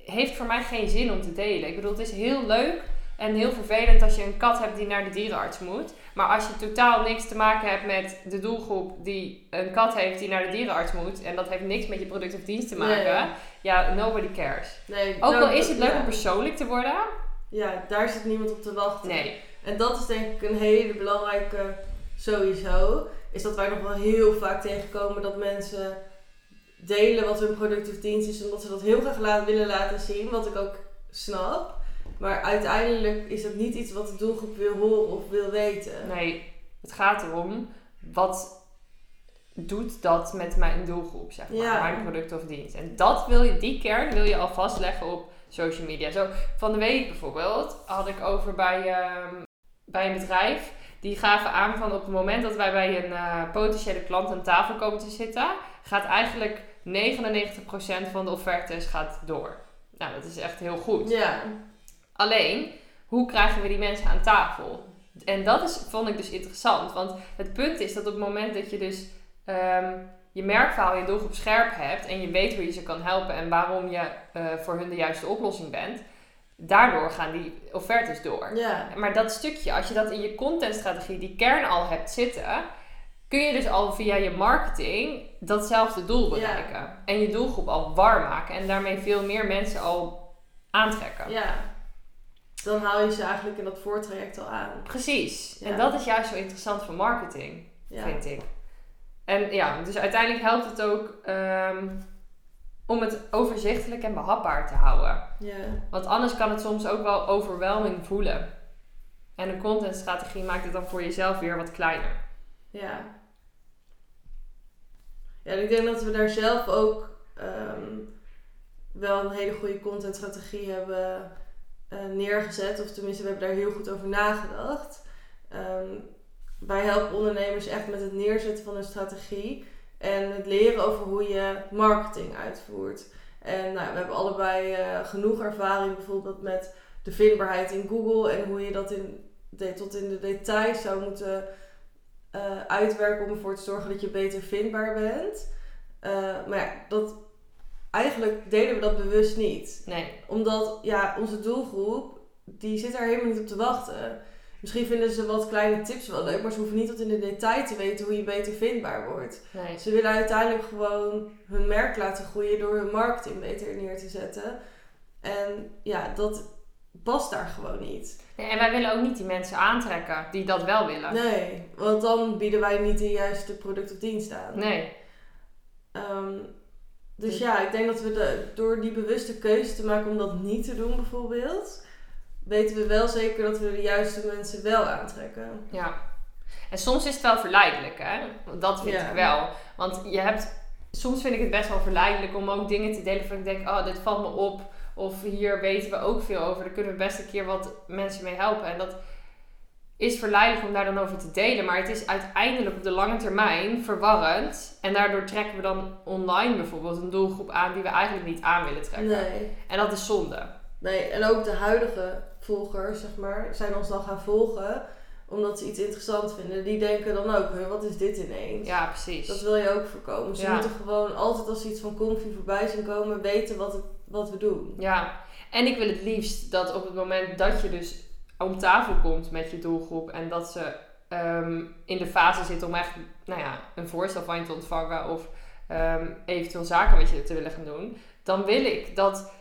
Speaker 1: heeft voor mij geen zin om te delen. Ik bedoel, het is heel leuk en heel vervelend als je een kat hebt die naar de dierenarts moet. Maar als je totaal niks te maken hebt met de doelgroep die een kat heeft die naar de dierenarts moet. En dat heeft niks met je product of dienst te maken.
Speaker 2: Nee.
Speaker 1: Ja, nobody cares.
Speaker 2: nee.
Speaker 1: Ook
Speaker 2: nou,
Speaker 1: al is het leuk
Speaker 2: ja.
Speaker 1: om persoonlijk te worden.
Speaker 2: Ja, daar zit niemand op te wachten.
Speaker 1: Nee.
Speaker 2: En dat is denk ik een hele belangrijke sowieso. Is dat wij nog wel heel vaak tegenkomen dat mensen delen wat hun product of dienst is, omdat ze dat heel graag laten, willen laten zien, wat ik ook snap. Maar uiteindelijk is dat niet iets wat de doelgroep wil horen of wil weten.
Speaker 1: Nee, het gaat erom wat doet dat met mijn doelgroep, zeg maar,
Speaker 2: Ja.
Speaker 1: mijn product of dienst. En dat wil je, die kern wil je al vastleggen op social media. Zo, van de week bijvoorbeeld had ik over bij, ehm, bij een bedrijf. Die gaven aan van op het moment dat wij bij een eh, potentiële klant aan tafel komen te zitten, gaat eigenlijk 99% van de offertes gaat door. Nou, dat is echt heel goed.
Speaker 2: Ja,
Speaker 1: Alleen, hoe krijgen we die mensen aan tafel? En dat is, vond ik dus interessant. Want het punt is dat op het moment dat je dus ehm, je merkverhaal, je doelgroep scherp hebt en je weet hoe je ze kan helpen en waarom je eh, voor hun de juiste oplossing bent, daardoor gaan die offertes door.
Speaker 2: ja,
Speaker 1: Maar dat stukje, als je dat in je contentstrategie, die kern al hebt zitten, kun je dus al via je marketing datzelfde doel bereiken. En je doelgroep al warm maken en daarmee veel meer mensen al aantrekken.
Speaker 2: ja. Dan haal je ze eigenlijk in dat voortraject al aan.
Speaker 1: Precies.
Speaker 2: Ja.
Speaker 1: En dat is juist zo interessant voor marketing, vind ik. En ja, dus uiteindelijk helpt het ook ehm, om het overzichtelijk en behapbaar te houden.
Speaker 2: Ja,
Speaker 1: Want anders kan het soms ook wel overwhelming voelen. En een contentstrategie maakt het dan voor jezelf weer wat kleiner.
Speaker 2: ja. Ja, en ik denk dat we daar zelf ook ehm, wel een hele goede contentstrategie hebben eh, neergezet. Of tenminste, we hebben daar heel goed over nagedacht. Ehm, wij helpen ondernemers echt met het neerzetten van een strategie. En het leren over hoe je marketing uitvoert. En nou, we hebben allebei eh, genoeg ervaring bijvoorbeeld met de vindbaarheid in Google. En hoe je dat in, de, tot in de details zou moeten eh, uitwerken om ervoor te zorgen dat je beter vindbaar bent. Eh, maar ja, dat, eigenlijk deden we dat bewust niet
Speaker 1: Nee,
Speaker 2: omdat ja, onze doelgroep, die zit daar helemaal niet op te wachten. Misschien vinden ze wat kleine tips wel leuk, maar ze hoeven niet tot in de detail te weten hoe je beter vindbaar wordt.
Speaker 1: nee.
Speaker 2: Ze willen uiteindelijk gewoon hun merk laten groeien door hun marketing beter neer te zetten. En ja, dat past daar gewoon niet.
Speaker 1: Nee, En wij willen ook niet die mensen aantrekken die dat wel willen.
Speaker 2: Nee, want dan bieden wij niet de juiste product of dienst aan.
Speaker 1: Nee.
Speaker 2: Ehm, dus ja, ik denk dat we de, door die bewuste keuze te maken om dat niet te doen bijvoorbeeld, weten we wel zeker dat we de juiste mensen wel aantrekken.
Speaker 1: Ja. En soms is het wel verleidelijk, hè? Dat vind
Speaker 2: Ja.
Speaker 1: ik wel. Want je hebt... Soms vind ik het best wel verleidelijk om ook dingen te delen van ik denk, oh, dit valt me op. Of hier weten we ook veel over. Daar kunnen we best een keer wat mensen mee helpen. En dat is verleidelijk om daar dan over te delen. Maar het is uiteindelijk op de lange termijn verwarrend. En daardoor trekken we dan online bijvoorbeeld een doelgroep aan die we eigenlijk niet aan willen trekken.
Speaker 2: Nee.
Speaker 1: En dat is zonde.
Speaker 2: nee. En ook de huidige volgers, zeg maar, zijn ons dan gaan volgen omdat ze iets interessant vinden. Die denken dan ook, "Huh, wat is dit ineens?
Speaker 1: Ja, precies.
Speaker 2: Dat wil je ook voorkomen. Ze
Speaker 1: Ja.
Speaker 2: moeten gewoon altijd als ze iets van comfy voorbij zien komen, weten wat, het, wat we doen.
Speaker 1: Ja, en ik wil het liefst dat op het moment dat je dus om tafel komt met je doelgroep en dat ze ehm, in de fase zitten om echt nou ja, een voorstel van je te ontvangen of ehm, eventueel zaken met je te willen gaan doen, dan wil ik dat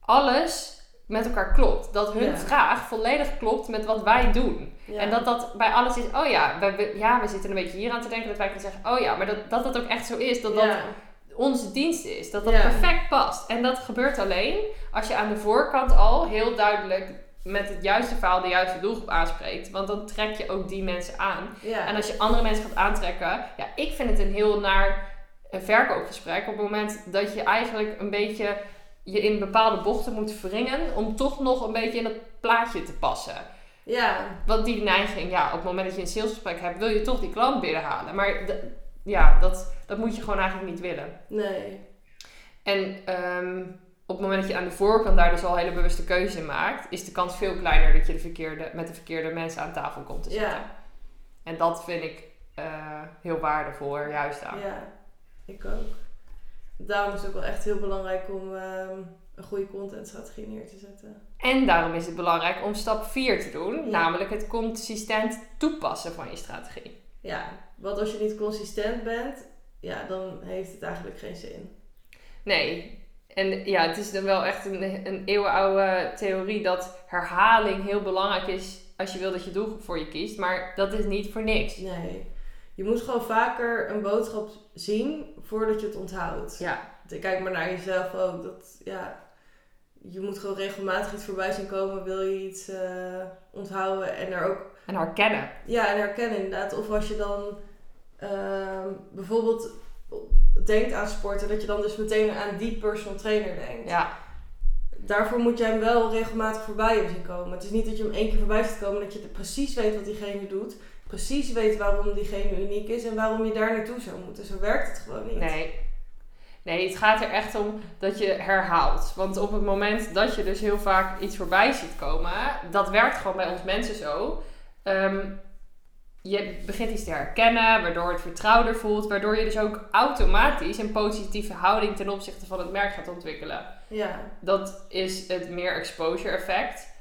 Speaker 1: alles met elkaar klopt. Dat hun
Speaker 2: Ja.
Speaker 1: vraag volledig klopt met wat wij doen.
Speaker 2: Ja.
Speaker 1: En dat dat bij alles is, oh ja ja, we zitten een beetje hier aan te denken dat wij kunnen zeggen, oh ja, maar dat dat, dat ook echt zo is. Dat dat onze dienst is. Dat dat perfect past. En dat gebeurt alleen als je aan de voorkant al heel duidelijk met het juiste verhaal de juiste doelgroep aanspreekt. Want dan trek je ook die mensen aan. En als je andere mensen gaat aantrekken, ja, ik vind het een heel naar een verkoopgesprek op het moment dat je eigenlijk een beetje je in bepaalde bochten moet wringen om toch nog een beetje in dat plaatje te passen.
Speaker 2: ja.
Speaker 1: Want die neiging, ja, op het moment dat je een salesgesprek hebt, wil je toch die klant binnenhalen. Maar ja, dat, dat moet je gewoon eigenlijk niet willen.
Speaker 2: Nee.
Speaker 1: En ehm, op het moment dat je aan de voorkant daar dus al hele bewuste keuze in maakt, is de kans veel kleiner dat je de verkeerde, met de verkeerde mensen aan tafel komt te zitten.
Speaker 2: Ja.
Speaker 1: En dat vind ik eh, heel waardevol er juist aan.
Speaker 2: Ja, ik ook. Daarom is het ook wel echt heel belangrijk om ehm, een goede contentstrategie neer te zetten.
Speaker 1: En daarom is het belangrijk om stap 4 te doen,
Speaker 2: Ja.
Speaker 1: namelijk het consistent toepassen van je strategie.
Speaker 2: Ja, want als je niet consistent bent, ja, dan heeft het eigenlijk geen zin.
Speaker 1: Nee. En ja, het is dan wel echt een, een eeuwenoude theorie dat herhaling heel belangrijk is als je wil dat je doelgroep voor je kiest. Maar dat is niet voor niks.
Speaker 2: Nee. Je moet gewoon vaker een boodschap zien voordat je het onthoudt.
Speaker 1: Ja.
Speaker 2: Kijk maar naar jezelf ook. Dat, ja, je moet gewoon regelmatig iets voorbij zien komen. Wil je iets uh, onthouden en er ook...
Speaker 1: En herkennen.
Speaker 2: Ja, en herkennen inderdaad. Of als je dan uh, bijvoorbeeld denkt aan sporten, dat je dan dus meteen aan die personal trainer denkt.
Speaker 1: Ja.
Speaker 2: Daarvoor moet je hem wel regelmatig voorbij zien komen. Het is niet dat je hem één keer voorbij ziet komen, dat je precies weet wat diegene doet. Precies weet waarom diegene uniek is en waarom je daar naartoe zou moeten. Zo werkt het gewoon niet.
Speaker 1: Nee. Nee, het gaat er echt om dat je herhaalt. Want op het moment dat je dus heel vaak iets voorbij ziet komen, dat werkt gewoon bij ons mensen zo. Ehm, je begint iets te herkennen, waardoor het vertrouwder voelt, waardoor je dus ook automatisch een positieve houding ten opzichte van het merk gaat ontwikkelen.
Speaker 2: Ja.
Speaker 1: Dat is het meer exposure effect.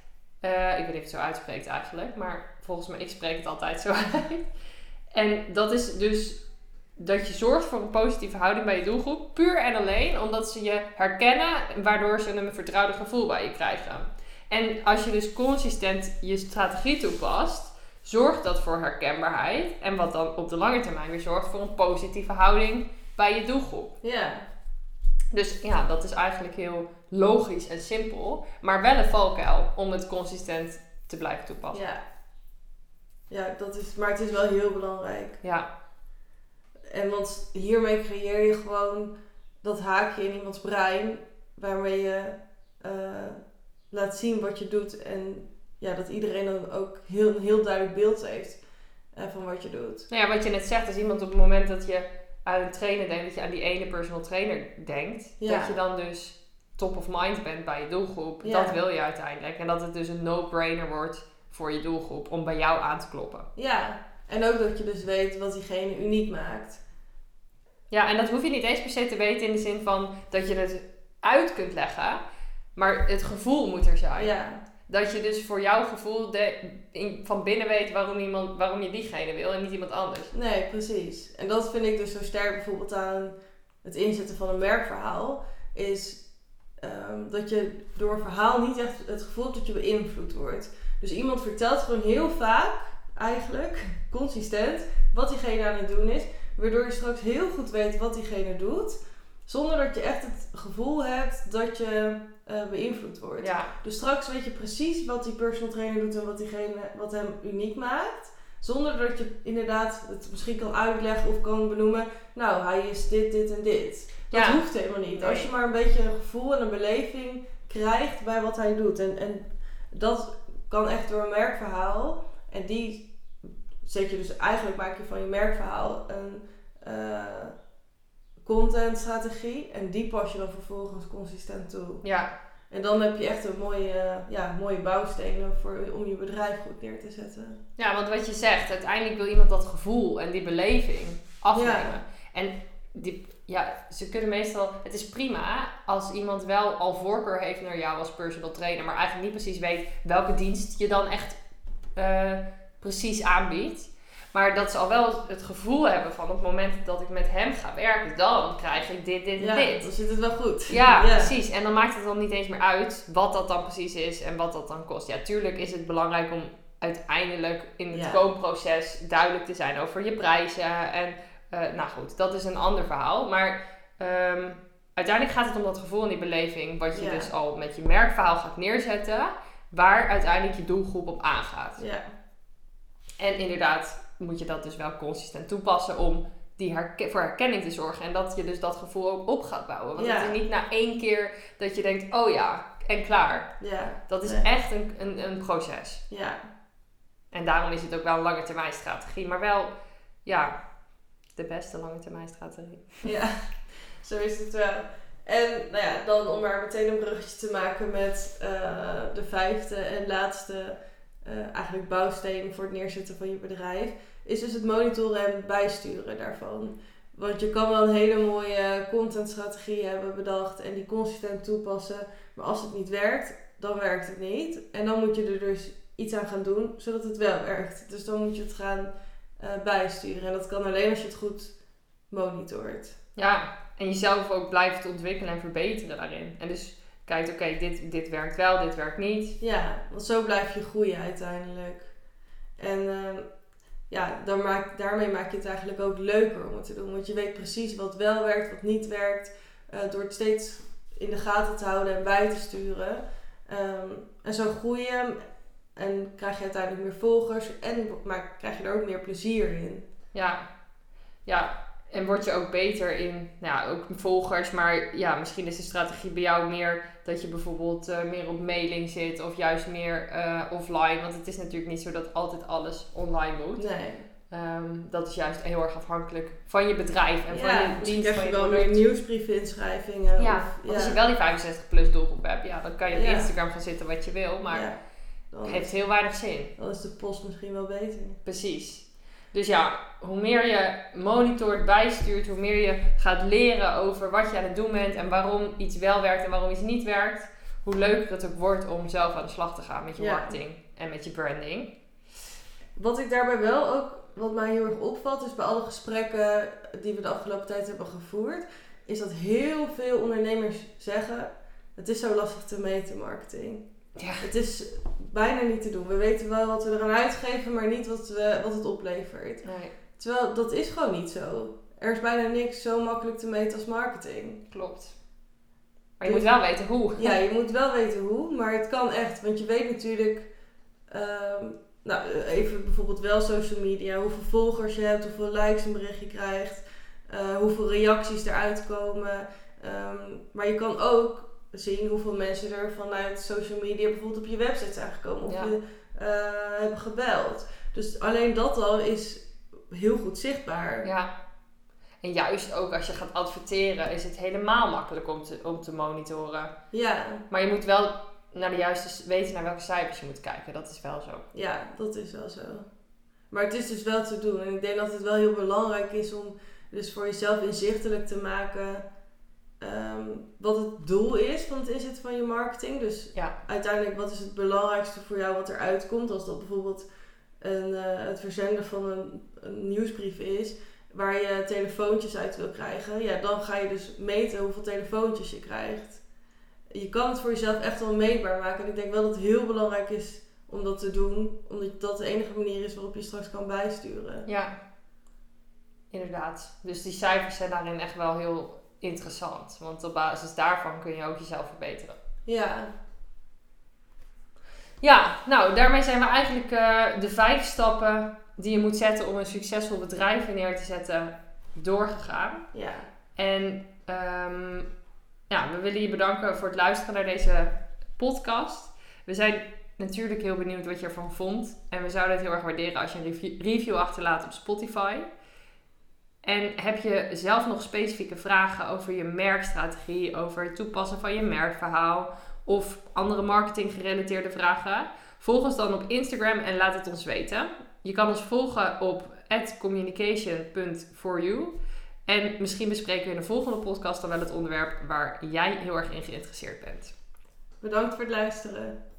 Speaker 1: Uh, ik weet niet of het zo uitspreekt eigenlijk, maar volgens mij, ik spreek het altijd zo uit. En dat is dus dat je zorgt voor een positieve houding bij je doelgroep, puur en alleen omdat ze je herkennen, waardoor ze een vertrouwde gevoel bij je krijgen. En als je dus consistent je strategie toepast, zorgt dat voor herkenbaarheid. En wat dan op de lange termijn weer zorgt voor een positieve houding bij je doelgroep.
Speaker 2: Ja.
Speaker 1: Dus ja, dat is eigenlijk heel logisch en simpel. Maar wel een valkuil om het consistent te blijven toepassen.
Speaker 2: Ja. Ja, dat is, maar het is wel heel belangrijk.
Speaker 1: Ja.
Speaker 2: En want hiermee creëer je gewoon dat haakje in iemands brein waarmee je uh, laat zien wat je doet en ja, dat iedereen dan ook heel, een heel duidelijk beeld heeft uh, van wat je doet.
Speaker 1: Nou ja, wat je net zegt, als iemand op het moment dat je aan een trainer denkt, dat je aan die ene personal trainer denkt,
Speaker 2: Ja.
Speaker 1: dat je dan dus top of mind bent bij je doelgroep.
Speaker 2: Ja.
Speaker 1: Dat wil je uiteindelijk. En dat het dus een no-brainer wordt voor je doelgroep om bij jou aan te kloppen.
Speaker 2: Ja, en ook dat je dus weet wat diegene uniek maakt.
Speaker 1: Ja, en dat hoef je niet eens per se te weten in de zin van dat je het uit kunt leggen, maar het gevoel moet er zijn.
Speaker 2: Ja,
Speaker 1: Dat je dus voor jouw gevoel de, in- van binnen weet waarom, iemand, waarom je diegene wil en niet iemand anders.
Speaker 2: nee, precies. En dat vind ik dus zo sterk bijvoorbeeld aan het inzetten van een merkverhaal. Is ehm, dat je door een verhaal niet echt het gevoel hebt dat je beïnvloed wordt. Dus iemand vertelt gewoon heel vaak, eigenlijk, consistent, wat diegene aan het doen is. Waardoor je straks heel goed weet wat diegene doet. Zonder dat je echt het gevoel hebt dat je eh, beïnvloed wordt.
Speaker 1: Ja,
Speaker 2: Dus straks weet je precies wat die personal trainer doet en wat, diegene, wat hem uniek maakt. Zonder dat je inderdaad het misschien kan uitleggen of kan benoemen. Nou, hij is dit, dit en dit. Dat
Speaker 1: Ja.
Speaker 2: hoeft helemaal niet.
Speaker 1: Nee.
Speaker 2: Als je maar een beetje een gevoel en een beleving krijgt bij wat hij doet. En, en dat kan echt door een merkverhaal. En die zet je dus eigenlijk maak je van je merkverhaal een eh, contentstrategie. En die pas je dan vervolgens consistent toe.
Speaker 1: ja,
Speaker 2: En dan heb je echt een mooie, ja, mooie bouwstenen voor, om je bedrijf goed neer te zetten.
Speaker 1: ja, want wat je zegt, uiteindelijk wil iemand dat gevoel en die beleving afnemen.
Speaker 2: Ja.
Speaker 1: En die, ja, ze kunnen meestal. Het is prima als iemand wel al voorkeur heeft naar jou als personal trainer, maar eigenlijk niet precies weet welke dienst je dan echt eh, precies aanbiedt. Maar dat ze al wel het gevoel hebben van op het moment dat ik met hem ga werken, dan krijg ik dit, dit en
Speaker 2: Ja,
Speaker 1: dit.
Speaker 2: dan zit het wel goed.
Speaker 1: Ja, precies. En dan maakt het dan niet eens meer uit wat dat dan precies is en wat dat dan kost. Ja, tuurlijk is het belangrijk om uiteindelijk in het
Speaker 2: Ja.
Speaker 1: koopproces duidelijk te zijn over je prijzen. En eh, nou goed, dat is een ander verhaal. Maar ehm, uiteindelijk gaat het om dat gevoel en die beleving, wat je
Speaker 2: Ja.
Speaker 1: dus al met je merkverhaal gaat neerzetten, waar uiteindelijk je doelgroep op aangaat.
Speaker 2: Ja,
Speaker 1: En inderdaad moet je dat dus wel consistent toepassen om die voor herkenning te zorgen. En dat je dus dat gevoel ook op gaat bouwen. Want
Speaker 2: Ja.
Speaker 1: het is niet na één keer dat je denkt, oh ja, en klaar.
Speaker 2: ja,
Speaker 1: Dat is
Speaker 2: Nee.
Speaker 1: echt een, een, een proces.
Speaker 2: ja.
Speaker 1: En daarom is het ook wel een lange termijn strategie. Maar wel, ja, de beste lange termijn strategie.
Speaker 2: Ja, zo is het wel. En nou ja, dan om maar meteen een bruggetje te maken met eh, de vijfde en laatste eh, eigenlijk bouwsteen voor het neerzetten van je bedrijf, is dus het monitoren en bijsturen daarvan. Want je kan wel een hele mooie contentstrategie hebben bedacht en die consistent toepassen, maar als het niet werkt, dan werkt het niet. En dan moet je er dus iets aan gaan doen, zodat het wel werkt. Dus dan moet je het gaan eh, bijsturen. En dat kan alleen als je het goed monitort.
Speaker 1: Ja, en jezelf ook blijft ontwikkelen en verbeteren daarin. En dus kijkt, oké, dit, dit werkt wel, dit werkt niet.
Speaker 2: Ja, want zo blijf je groeien uiteindelijk. En ehm, ja, dan maak, daarmee maak je het eigenlijk ook leuker om het te doen. Want je weet precies wat wel werkt, wat niet werkt. eh, door het steeds in de gaten te houden en bij te sturen. Ehm, en zo groei je en krijg je uiteindelijk meer volgers en maar krijg je er ook meer plezier in.
Speaker 1: Ja, ja. En word je ook beter in, nou ja, ook volgers. Maar ja, misschien is de strategie bij jou meer dat je bijvoorbeeld eh, meer op mailing zit of juist meer eh, offline. Want het is natuurlijk niet zo dat altijd alles online moet.
Speaker 2: Nee.
Speaker 1: Ehm, dat is juist heel erg afhankelijk van je bedrijf en van
Speaker 2: ja,
Speaker 1: je dienst.
Speaker 2: krijg
Speaker 1: Van
Speaker 2: je wel meer nieuwsbriefinschrijvingen.
Speaker 1: Ja,
Speaker 2: of,
Speaker 1: want als je wel die 65 plus doelgroep hebt, ja, dan kan je op
Speaker 2: Ja.
Speaker 1: Instagram gaan zitten wat je wil. Maar
Speaker 2: ja, dan,
Speaker 1: het heeft heel weinig zin.
Speaker 2: dan is de post misschien wel beter.
Speaker 1: Precies. Dus ja, hoe meer je monitort, bijstuurt, hoe meer je gaat leren over wat je aan het doen bent en waarom iets wel werkt en waarom iets niet werkt, hoe leuker het ook wordt om zelf aan de slag te gaan met je
Speaker 2: Ja.
Speaker 1: marketing en met je branding.
Speaker 2: Wat ik daarbij wel ook, wat mij heel erg opvalt, is bij alle gesprekken die we de afgelopen tijd hebben gevoerd, is dat heel veel ondernemers zeggen: het is zo lastig te meten, marketing.
Speaker 1: Ja.
Speaker 2: Het is bijna niet te doen. We weten wel wat we eraan uitgeven, maar niet wat, we, wat het oplevert.
Speaker 1: Nee,
Speaker 2: Terwijl dat is gewoon niet zo. Er is bijna niks zo makkelijk te meten als marketing.
Speaker 1: klopt. Maar je moet wel weten hoe.
Speaker 2: Ja, je moet wel weten hoe, maar het kan echt. Want je weet natuurlijk, ehm, nou even bijvoorbeeld wel social media, hoeveel volgers je hebt, hoeveel likes een berichtje krijgt, eh, hoeveel reacties eruit komen. Ehm, maar je kan ook zien hoeveel mensen er vanuit social media bijvoorbeeld op je website zijn gekomen of
Speaker 1: Ja.
Speaker 2: je eh, hebben gebeld. Dus alleen dat al is heel goed zichtbaar.
Speaker 1: Ja. En juist ook als je gaat adverteren is het helemaal makkelijk om te, om te monitoren.
Speaker 2: Ja,
Speaker 1: Maar je moet wel naar de juiste, weten naar welke cijfers je moet kijken. Dat is wel zo.
Speaker 2: Ja, dat is wel zo. Maar het is dus wel te doen. En ik denk dat het wel heel belangrijk is om dus voor jezelf inzichtelijk te maken ehm, wat het doel is van het inzetten van je marketing. Dus
Speaker 1: Ja.
Speaker 2: uiteindelijk wat is het belangrijkste voor jou wat eruit komt. Als dat bijvoorbeeld een, eh, het verzenden van een, een nieuwsbrief is waar je telefoontjes uit wil krijgen. Ja, dan ga je dus meten hoeveel telefoontjes je krijgt. Je kan het voor jezelf echt wel meetbaar maken. En ik denk wel dat het heel belangrijk is om dat te doen. Omdat dat de enige manier is waarop je straks kan bijsturen.
Speaker 1: Ja, inderdaad. Dus die cijfers zijn daarin echt wel heel interessant. Want op basis daarvan kun je ook jezelf verbeteren.
Speaker 2: Ja,
Speaker 1: Ja, nou, daarmee zijn we eigenlijk eh, de vijf stappen die je moet zetten om een succesvol bedrijf neer te zetten doorgegaan.
Speaker 2: ja.
Speaker 1: En ehm, ja, we willen je bedanken voor het luisteren naar deze podcast. We zijn natuurlijk heel benieuwd wat je ervan vond. En we zouden het heel erg waarderen als je een review, review achterlaat op Spotify. En heb je zelf nog specifieke vragen over je merkstrategie, over het toepassen van je merkverhaal of andere marketing gerelateerde vragen? Volg ons dan op Instagram en laat het ons weten. Je kan ons volgen op communication.foryou. En misschien bespreken we in de volgende podcast dan wel het onderwerp waar jij heel erg in geïnteresseerd bent.
Speaker 2: Bedankt voor het luisteren.